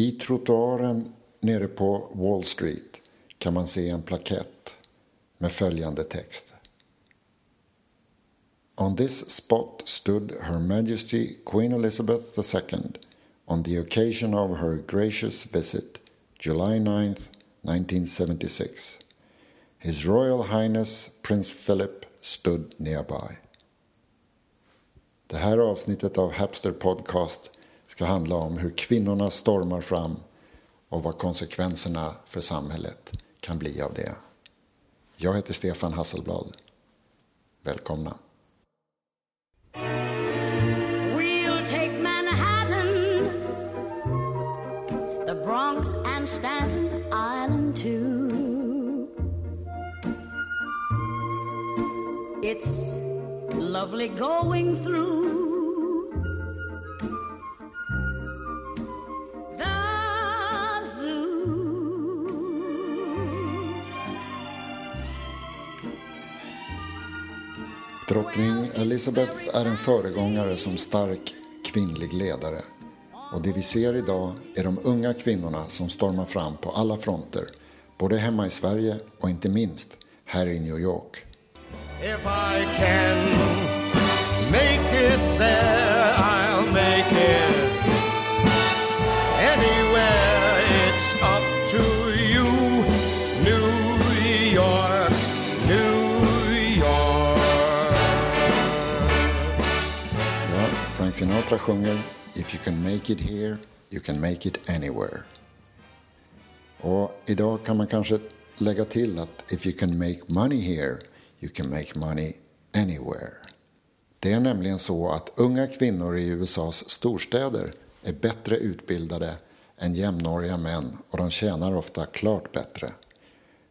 I trottoaren nere på Wall Street kan man se en plakett med följande text. On this spot stood Her Majesty Queen Elizabeth II on the occasion of her gracious visit, July 9, 1976. His Royal Highness Prince Philip stood nearby. Det här avsnittet av Hapster Podcast ska handla om hur kvinnorna stormar fram och vad konsekvenserna för samhället kan bli av det. Jag heter Stefan Hasselblad. Välkomna. We'll take Manhattan, the Bronx and Staten Island too. It's lovely going through Drottning Elizabeth är en föregångare som stark kvinnlig ledare. Och det vi ser idag är de unga kvinnorna som stormar fram på alla fronter. Både hemma i Sverige och inte minst här i New York. If I can make it Sinatra sjunger If you can make it here, you can make it anywhere. Och idag kan man kanske lägga till att if you can make money here, you can make money anywhere. Det är nämligen så att unga kvinnor i USAs storstäder är bättre utbildade än jämnåriga män och de tjänar ofta klart bättre.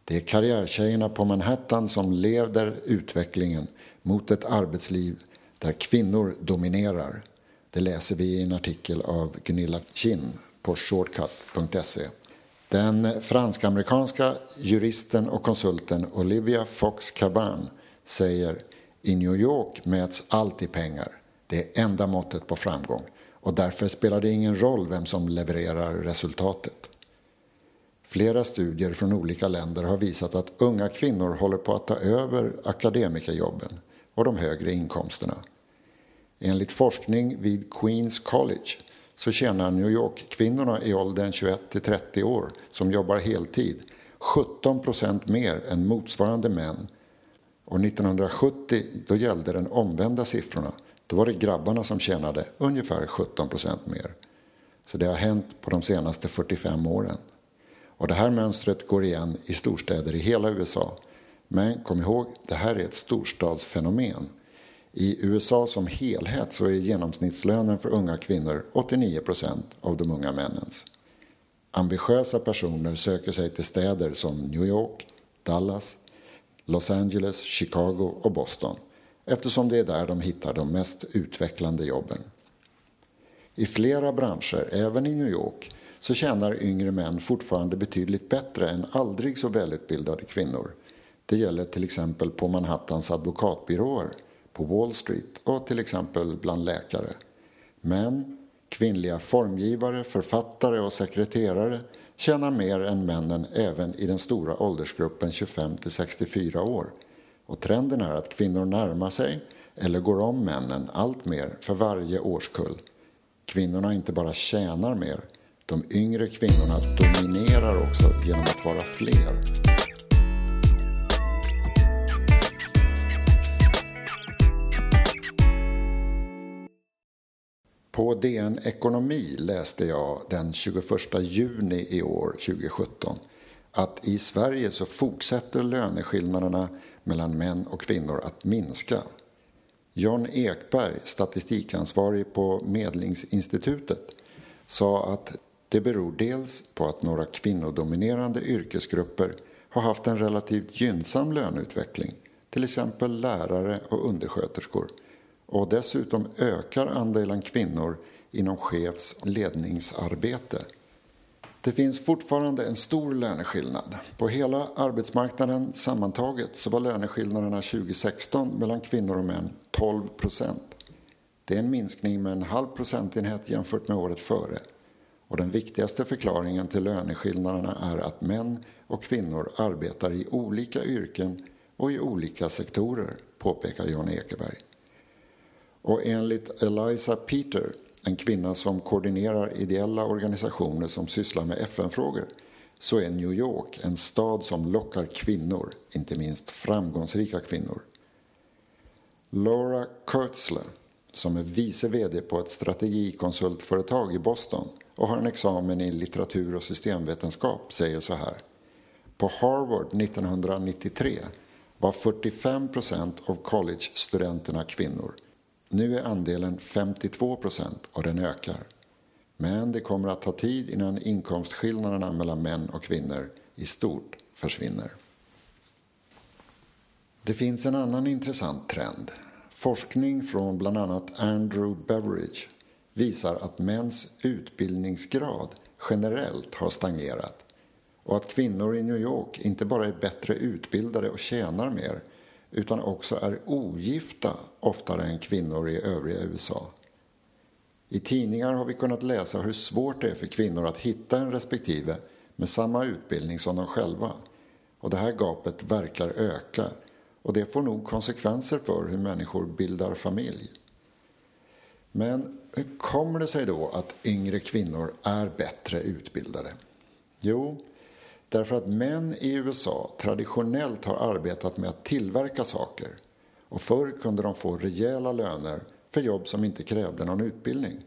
Det är karriärtjejerna på Manhattan som leder utvecklingen mot ett arbetsliv där kvinnor dominerar. Det läser vi i en artikel av Gunilla Kinn på shortcut.se. Den fransk-amerikanska juristen och konsulten Olivia Fox Caban säger i New York mäts allt i pengar. Det är enda måttet på framgång och därför spelar det ingen roll vem som levererar resultatet. Flera studier från olika länder har visat att unga kvinnor håller på att ta över akademikerjobben och de högre inkomsterna. Enligt forskning vid Queens College så tjänar New York-kvinnorna i åldern 21 till 30 år som jobbar heltid 17 procent mer än motsvarande män. Och 1970 då gällde den omvända siffrorna. Då var det grabbarna som tjänade ungefär 17 procent mer. Så det har hänt på de senaste 45 åren. Och det här mönstret går igen i storstäder i hela USA. Men kom ihåg, det här är ett storstadsfenomen. I USA som helhet så är genomsnittslönen för unga kvinnor 89 procent av de unga männens. Ambitiösa personer söker sig till städer som New York, Dallas, Los Angeles, Chicago och Boston eftersom det är där de hittar de mest utvecklande jobben. I flera branscher, även i New York, så tjänar yngre män fortfarande betydligt bättre än aldrig så välutbildade kvinnor. Det gäller till exempel på Manhattans advokatbyråer, på Wall Street och till exempel bland läkare. Men kvinnliga formgivare, författare och sekreterare tjänar mer än männen även i den stora åldersgruppen 25 till 64 år. Och trenden är att kvinnor närmar sig eller går om männen allt mer för varje årskull. Kvinnorna inte bara tjänar mer, de yngre kvinnorna dominerar också genom att vara fler. På DN Ekonomi läste jag den 21 juni i år, 2017, att i Sverige så fortsätter löneskillnaderna mellan män och kvinnor att minska. John Ekberg, statistikansvarig på Medlingsinstitutet, sa att det beror dels på att några kvinnodominerande yrkesgrupper har haft en relativt gynnsam löneutveckling, till exempel lärare och undersköterskor, och dessutom ökar andelen kvinnor inom chefs ledningsarbete. Det finns fortfarande en stor löneskillnad. På hela arbetsmarknaden sammantaget så var löneskillnaderna 2016 mellan kvinnor och män 12 procent. Det är en minskning med en halv procentenhet jämfört med året före. Och den viktigaste förklaringen till löneskillnaderna är att män och kvinnor arbetar i olika yrken och i olika sektorer, påpekar Jan Ekeberg. Och enligt Eliza Peter, en kvinna som koordinerar ideella organisationer som sysslar med FN-frågor, så är New York en stad som lockar kvinnor, inte minst framgångsrika kvinnor. Laura Kurtzler, som är vice VD på ett strategikonsultföretag i Boston och har en examen i litteratur och systemvetenskap, säger så här. På Harvard 1993 var 45 procent av college-studenterna kvinnor. Nu är andelen 52 procent och den ökar. Men det kommer att ta tid innan inkomstskillnaderna mellan män och kvinnor i stort försvinner. Det finns en annan intressant trend. Forskning från bland annat Andrew Beveridge visar att mäns utbildningsgrad generellt har stagnerat och att kvinnor i New York inte bara är bättre utbildade och tjänar mer utan också är ogifta oftare än kvinnor i övriga USA. I tidningar har vi kunnat läsa hur svårt det är för kvinnor att hitta en respektive med samma utbildning som de själva. Och det här gapet verkar öka och det får nog konsekvenser för hur människor bildar familj. Men hur kommer det sig då att yngre kvinnor är bättre utbildade? Jo, därför att män i USA traditionellt har arbetat med att tillverka saker och förr kunde de få rejäla löner för jobb som inte krävde någon utbildning.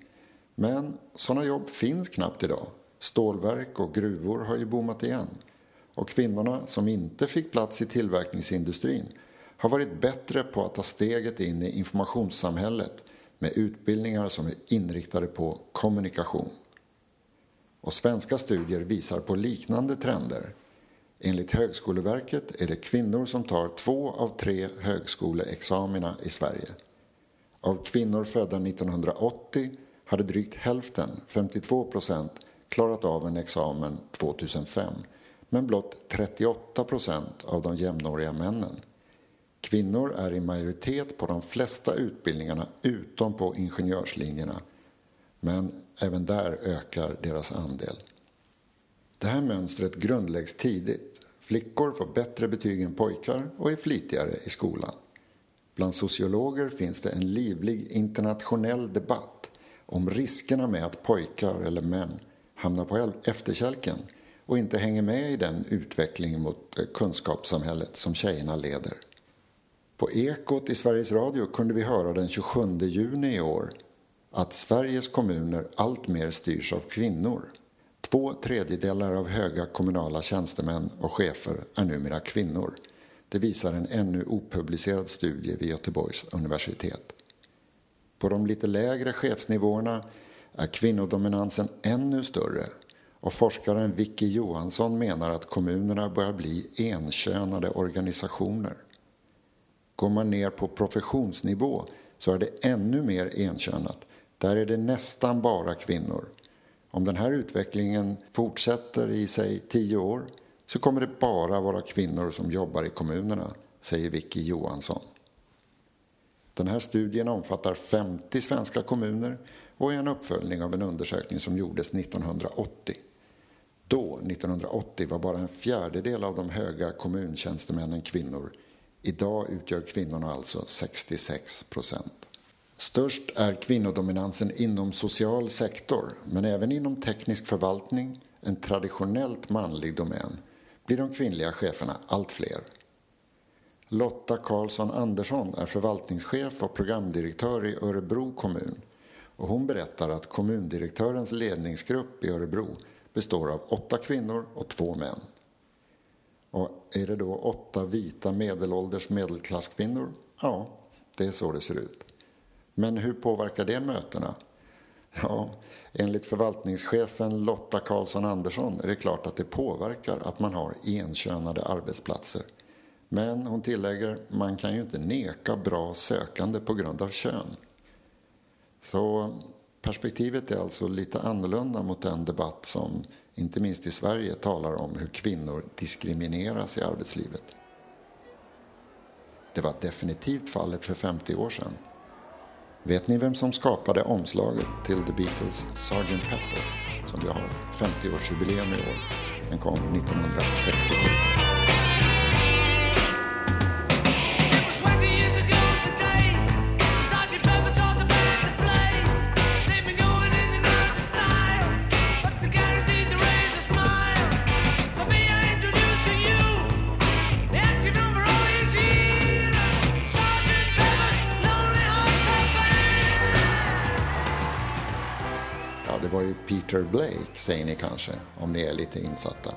Men sådana jobb finns knappt idag. Stålverk och gruvor har ju boomat igen. Och kvinnorna som inte fick plats i tillverkningsindustrin har varit bättre på att ta steget in i informationssamhället med utbildningar som är inriktade på kommunikation. Och svenska studier visar på liknande trender. Enligt Högskoleverket är det kvinnor som tar två av tre högskoleexamina i Sverige. Av kvinnor födda 1980 hade drygt hälften, 52 procent, klarat av en examen 2005 men blott 38 procent av de jämnåriga männen. Kvinnor är i majoritet på de flesta utbildningarna utom på ingenjörslinjerna men även där ökar deras andel. Det här mönstret grundläggs tidigt. Flickor får bättre betyg än pojkar och är flitigare i skolan. Bland sociologer finns det en livlig internationell debatt om riskerna med att pojkar eller män hamnar på efterkälken och inte hänger med i den utveckling mot eh, kunskapssamhället som tjejerna leder. På Ekot i Sveriges Radio kunde vi höra den 27 juni i år att Sveriges kommuner alltmer styrs av kvinnor. Två tredjedelar av höga kommunala tjänstemän och chefer är numera kvinnor. Det visar en ännu opublicerad studie vid Göteborgs universitet. På de lite lägre chefsnivåerna är kvinnodominansen ännu större och forskaren Vicky Johansson menar att kommunerna börjar bli enkönade organisationer. Går man ner på professionsnivå så är det ännu mer enkönat. Där är det nästan bara kvinnor. Om den här utvecklingen fortsätter i sig tio år så kommer det bara vara kvinnor som jobbar i kommunerna, säger Vicky Johansson. Den här studien omfattar 50 svenska kommuner och är en uppföljning av en undersökning som gjordes 1980. Då, 1980, var bara en fjärdedel av de höga kommuntjänstemännen kvinnor. Idag utgör kvinnorna alltså 66 procent. Störst är kvinnodominansen inom social sektor, men även inom teknisk förvaltning, en traditionellt manlig domän, blir de kvinnliga cheferna allt fler. Lotta Karlsson Andersson är förvaltningschef och programdirektör i Örebro kommun och hon berättar att kommundirektörens ledningsgrupp i Örebro består av åtta kvinnor och två män. Och är det då åtta vita medelålders medelklasskvinnor? Ja, det är så det ser ut. Men hur påverkar det mötena? Ja, enligt förvaltningschefen Lotta Karlsson Andersson är det klart att det påverkar att man har enkönade arbetsplatser. Men hon tillägger, man kan ju inte neka bra sökande på grund av kön. Så perspektivet är alltså lite annorlunda mot den debatt som inte minst i Sverige talar om hur kvinnor diskrimineras i arbetslivet. Det var definitivt fallet för 50 år sedan. Vet ni vem som skapade omslaget till The Beatles Sgt. Pepper? Som vi har 50-årsjubileum i år. Den kom 1967. Säger ni kanske, om ni är lite insatta.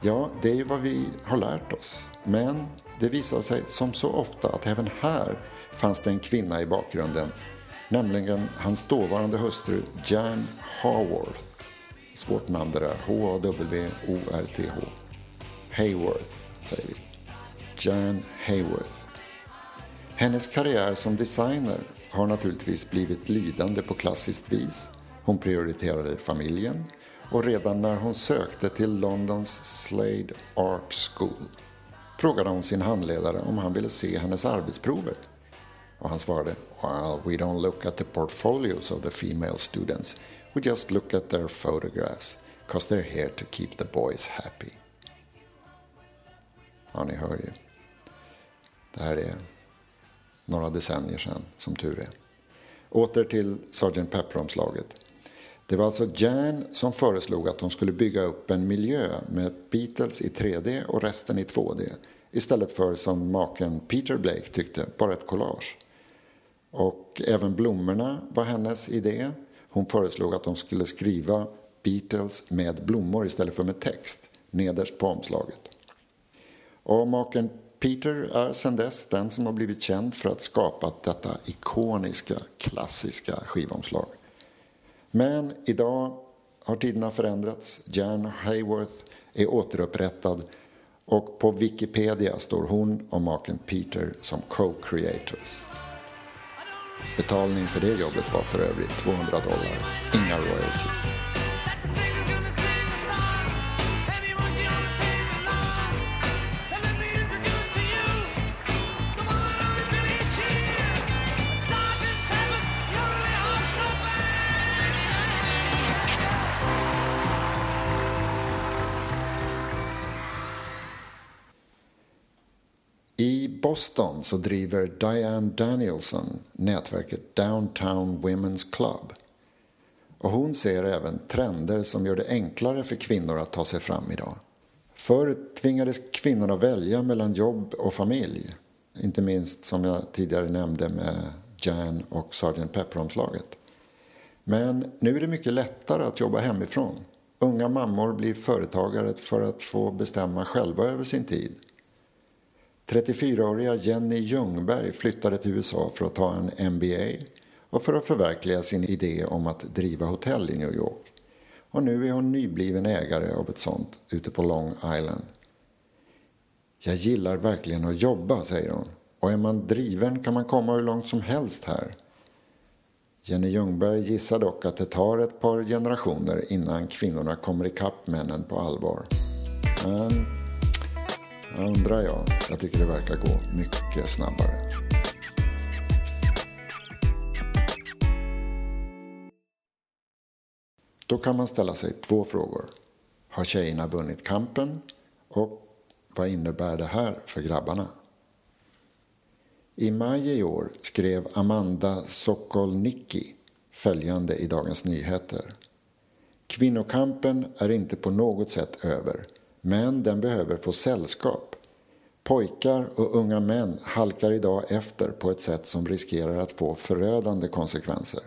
Ja, det är ju vad vi har lärt oss. Men det visar sig som så ofta att även här fanns det en kvinna i bakgrunden. Nämligen hans dåvarande hustru Jan Haworth. Svårt namn det där. H-A-W-O-R-T-H. Hayworth, säger vi. Jan Hayworth. Hennes karriär som designer har naturligtvis blivit lidande på klassiskt vis. Hon prioriterade familjen och redan när hon sökte till Londons Slade Art School frågade hon sin handledare om han ville se hennes arbetsprover. Och han svarade Well, we don't look at the portfolios of the female students. We just look at their photographs, cause they're here to keep the boys happy. Ja, ni hör ju. Det här är några decennier sedan, som tur är. Åter till Sgt. Pepper-omslaget. Det var alltså Jan som föreslog att de skulle bygga upp en miljö med Beatles i 3D och resten i 2D. Istället för som maken Peter Blake tyckte, bara ett collage. Och även blommorna var hennes idé. Hon föreslog att de skulle skriva Beatles med blommor istället för med text nederst på omslaget. Och maken Peter är sedan dess den som har blivit känd för att skapa detta ikoniska, klassiska skivomslag. Men idag har tiderna förändrats. Jan Hayworth är återupprättad och på Wikipedia står hon och maken Peter som co-creators. Betalning för det jobbet var för övrigt 200 dollar, inga royalties. Boston så driver Diane Danielson nätverket Downtown Women's Club. Och hon ser även trender som gör det enklare för kvinnor att ta sig fram idag. Förr tvingades kvinnorna välja mellan jobb och familj. Inte minst som jag tidigare nämnde med Jan och Sgt. Pepper-omslaget. Men nu är det mycket lättare att jobba hemifrån. Unga mammor blir företagare för att få bestämma själva över sin tid. 34-åriga Jenny Ljungberg flyttade till USA för att ta en MBA och för att förverkliga sin idé om att driva hotell i New York. Och nu är hon nybliven ägare av ett sånt ute på Long Island. Jag gillar verkligen att jobba, säger hon. Och är man driven kan man komma hur långt som helst här. Jenny Ljungberg gissar dock att det tar ett par generationer innan kvinnorna kommer ikapp männen på allvar. Men jag undrar jag. Jag tycker det verkar gå mycket snabbare. Då kan man ställa sig två frågor. Har tjejerna vunnit kampen? Och vad innebär det här för grabbarna? I maj i år skrev Amanda Sokolnicki följande i Dagens Nyheter. Kvinnokampen är inte på något sätt över, men den behöver få sällskap. Pojkar och unga män halkar idag efter på ett sätt som riskerar att få förödande konsekvenser.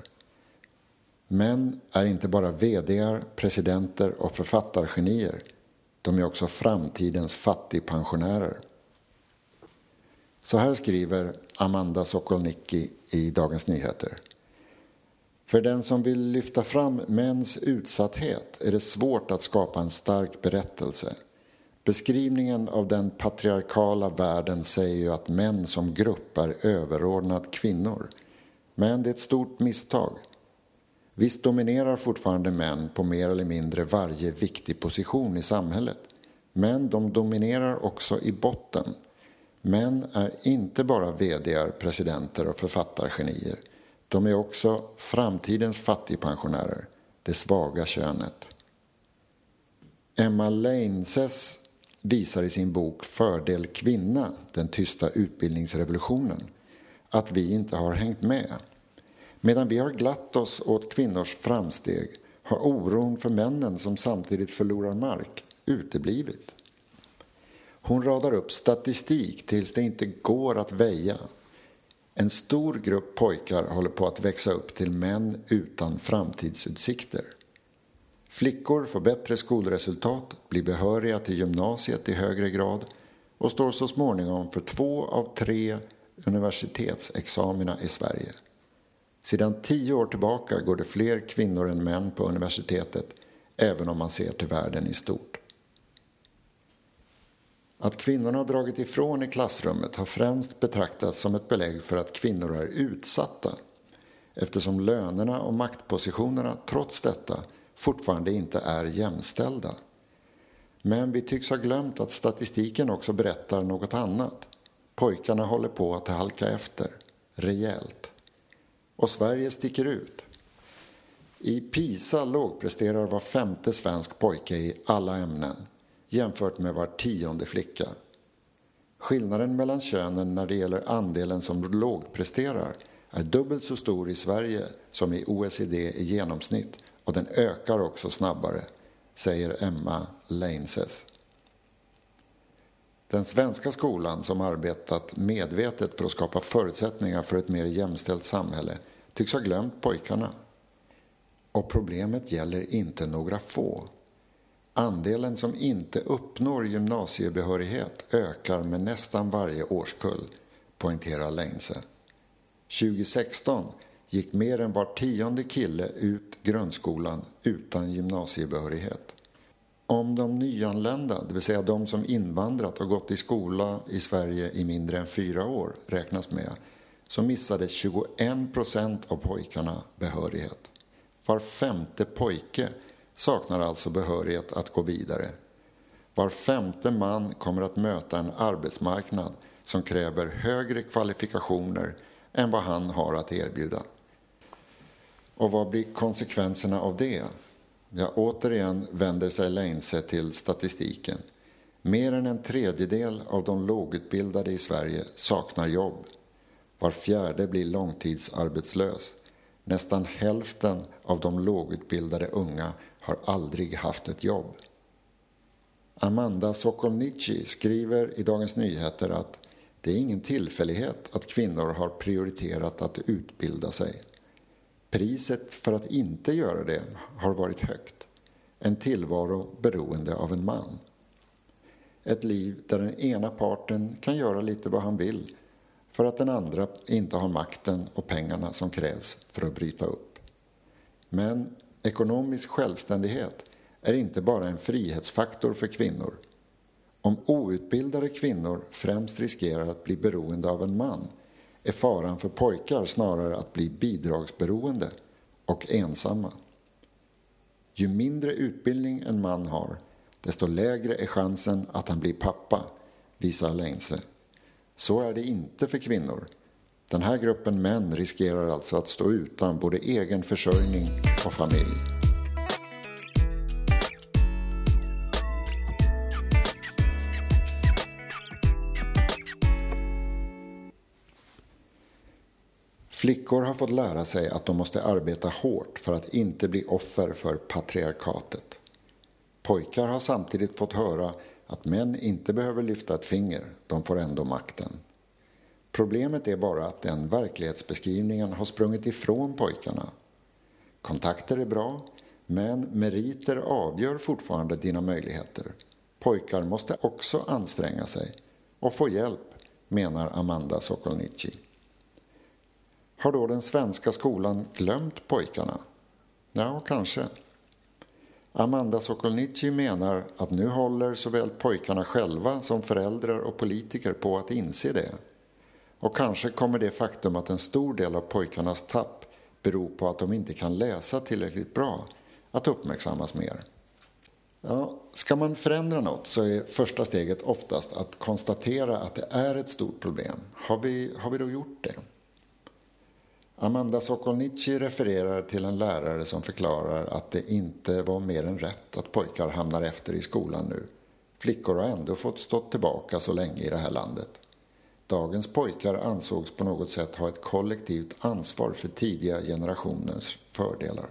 Män är inte bara VD, presidenter och författargenier. De är också framtidens fattigpensionärer. Så här skriver Amanda Sokolnicki i Dagens Nyheter. För den som vill lyfta fram mäns utsatthet är det svårt att skapa en stark berättelse. Beskrivningen av den patriarkala världen säger ju att män som grupp är överordnad kvinnor. Men det är ett stort misstag. Visst dominerar fortfarande män på mer eller mindre varje viktig position i samhället. Men de dominerar också i botten. Män är inte bara vd, presidenter och författargenier. De är också framtidens fattigpensionärer, det svaga könet. Emma Leinses visar i sin bok Fördel kvinna, den tysta utbildningsrevolutionen, att vi inte har hängt med. Medan vi har glatt oss åt kvinnors framsteg har oron för männen som samtidigt förlorar mark uteblivit. Hon radar upp statistik tills det inte går att väja. En stor grupp pojkar håller på att växa upp till män utan framtidsutsikter. Flickor får bättre skolresultat, blir behöriga till gymnasiet i högre grad och står så småningom för två av tre universitetsexamina i Sverige. Sedan tio år tillbaka går det fler kvinnor än män på universitetet, även om man ser till världen i stort. Att kvinnorna har dragit ifrån i klassrummet har främst betraktats som ett belägg för att kvinnor är utsatta eftersom lönerna och maktpositionerna trots detta fortfarande inte är jämställda. Men vi tycks ha glömt att statistiken också berättar något annat. Pojkarna håller på att halka efter, rejält. Och Sverige sticker ut. I PISA lågpresterar var femte svensk pojke i alla ämnen jämfört med var tionde flicka. Skillnaden mellan könen när det gäller andelen som lågpresterar är dubbelt så stor i Sverige som i OECD i genomsnitt och den ökar också snabbare, säger Emma Leinses. Den svenska skolan som arbetat medvetet för att skapa förutsättningar för ett mer jämställt samhälle tycks ha glömt pojkarna. Och problemet gäller inte några få. Andelen som inte uppnår gymnasiebehörighet ökar med nästan varje årskull, poängterar Leinse. 2016 gick mer än var tionde kille ut grundskolan utan gymnasiebehörighet. Om de nyanlända, det vill säga de som invandrat och gått i skola i Sverige i mindre än fyra år, räknas med, så missade 21 procent av pojkarna behörighet. Var femte pojke saknar alltså behörighet att gå vidare. Var femte man kommer att möta en arbetsmarknad som kräver högre kvalifikationer än vad han har att erbjuda. Och vad blir konsekvenserna av det? Ja, återigen vänder sig Leinse till statistiken. Mer än en tredjedel av de lågutbildade i Sverige saknar jobb. Var fjärde blir långtidsarbetslös. Nästan hälften av de lågutbildade unga har aldrig haft ett jobb. Amanda Sokolnici skriver i Dagens Nyheter att det är ingen tillfällighet att kvinnor har prioriterat att utbilda sig. Priset för att inte göra det har varit högt. En tillvaro beroende av en man. Ett liv där den ena parten kan göra lite vad han vill för att den andra inte har makten och pengarna som krävs för att bryta upp. Men ekonomisk självständighet är inte bara en frihetsfaktor för kvinnor. Om outbildade kvinnor främst riskerar att bli beroende av en man är faran för pojkar snarare att bli bidragsberoende och ensamma. Ju mindre utbildning en man har, desto lägre är chansen att han blir pappa, visar Leinse. Så är det inte för kvinnor. Den här gruppen män riskerar alltså att stå utan både egen försörjning och familj. Flickor har fått lära sig att de måste arbeta hårt för att inte bli offer för patriarkatet. Pojkar har samtidigt fått höra att män inte behöver lyfta ett finger, de får ändå makten. Problemet är bara att den verklighetsbeskrivningen har sprungit ifrån pojkarna. Kontakter är bra, men meriter avgör fortfarande dina möjligheter. Pojkar måste också anstränga sig och få hjälp, menar Amanda Sokolnici. Har då den svenska skolan glömt pojkarna? Ja, kanske. Amanda Sokolnici menar att nu håller såväl pojkarna själva som föräldrar och politiker på att inse det. Och kanske kommer det faktum att en stor del av pojkarnas tapp beror på att de inte kan läsa tillräckligt bra att uppmärksammas mer. Ja, ska man förändra något så är första steget oftast att konstatera att det är ett stort problem. Har vi, har vi då gjort det? Amanda Sokolnici refererar till en lärare som förklarar att det inte var mer än rätt att pojkar hamnar efter i skolan nu. Flickor har ändå fått stå tillbaka så länge i det här landet. Dagens pojkar ansågs på något sätt ha ett kollektivt ansvar för tidiga generationers fördelar.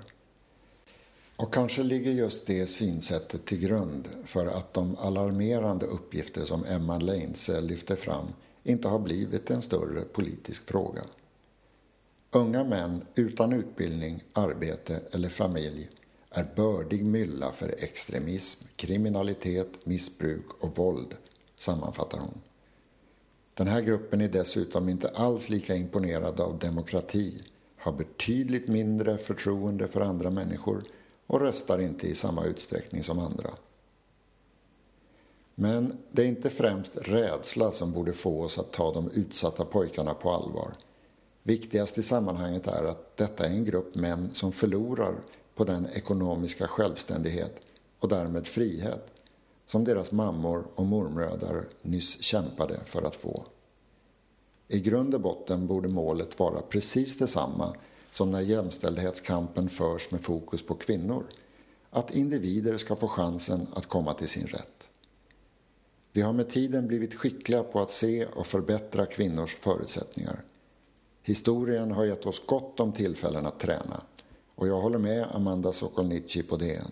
Och kanske ligger just det synsättet till grund för att de alarmerande uppgifter som Emma Leinse lyfter fram inte har blivit en större politisk fråga. Unga män utan utbildning, arbete eller familj är bördig mylla för extremism, kriminalitet, missbruk och våld, sammanfattar hon. Den här gruppen är dessutom inte alls lika imponerad av demokrati, har betydligt mindre förtroende för andra människor och röstar inte i samma utsträckning som andra. Men det är inte främst rädsla som borde få oss att ta de utsatta pojkarna på allvar. Viktigast i sammanhanget är att detta är en grupp män som förlorar på den ekonomiska självständighet och därmed frihet som deras mammor och mormödrar nyss kämpade för att få. I grund och botten borde målet vara precis detsamma som när jämställdhetskampen förs med fokus på kvinnor, att individer ska få chansen att komma till sin rätt. Vi har med tiden blivit skickliga på att se och förbättra kvinnors förutsättningar. Historien har gett oss gott om tillfällen att träna och jag håller med Amanda Sokolnici på det.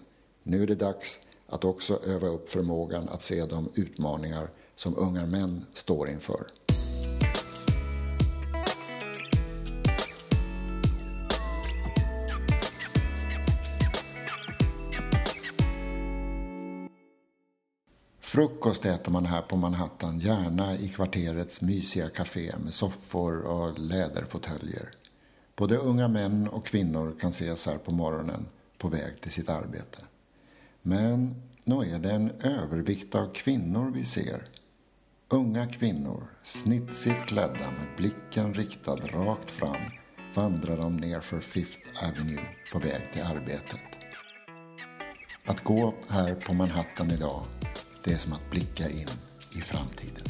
Nu är det dags att också öva upp förmågan att se de utmaningar som unga män står inför. Frukost äter man här på Manhattan, gärna i kvarterets mysiga café med soffor och läderfåtöljer. Både unga män och kvinnor kan ses här på morgonen på väg till sitt arbete. Men nog är det en övervikt av kvinnor vi ser. Unga kvinnor, snitsigt klädda med blicken riktad rakt fram vandrar de ner för Fifth Avenue på väg till arbetet. Att gå här på Manhattan idag det är som att blicka in i framtiden.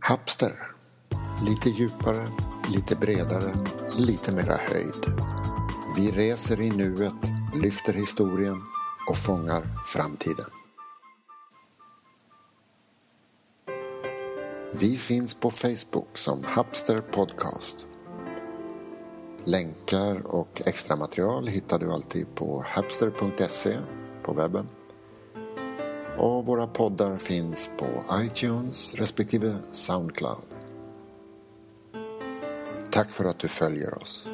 Hapster. Lite djupare, lite bredare, lite mera höjd. Vi reser i nuet, lyfter historien och fångar framtiden. Vi finns på Facebook som Hapster Podcast. Länkar och extra material hittar du alltid på hapster.se på webben. Och våra poddar finns på iTunes respektive Soundcloud. Tack för att du följer oss.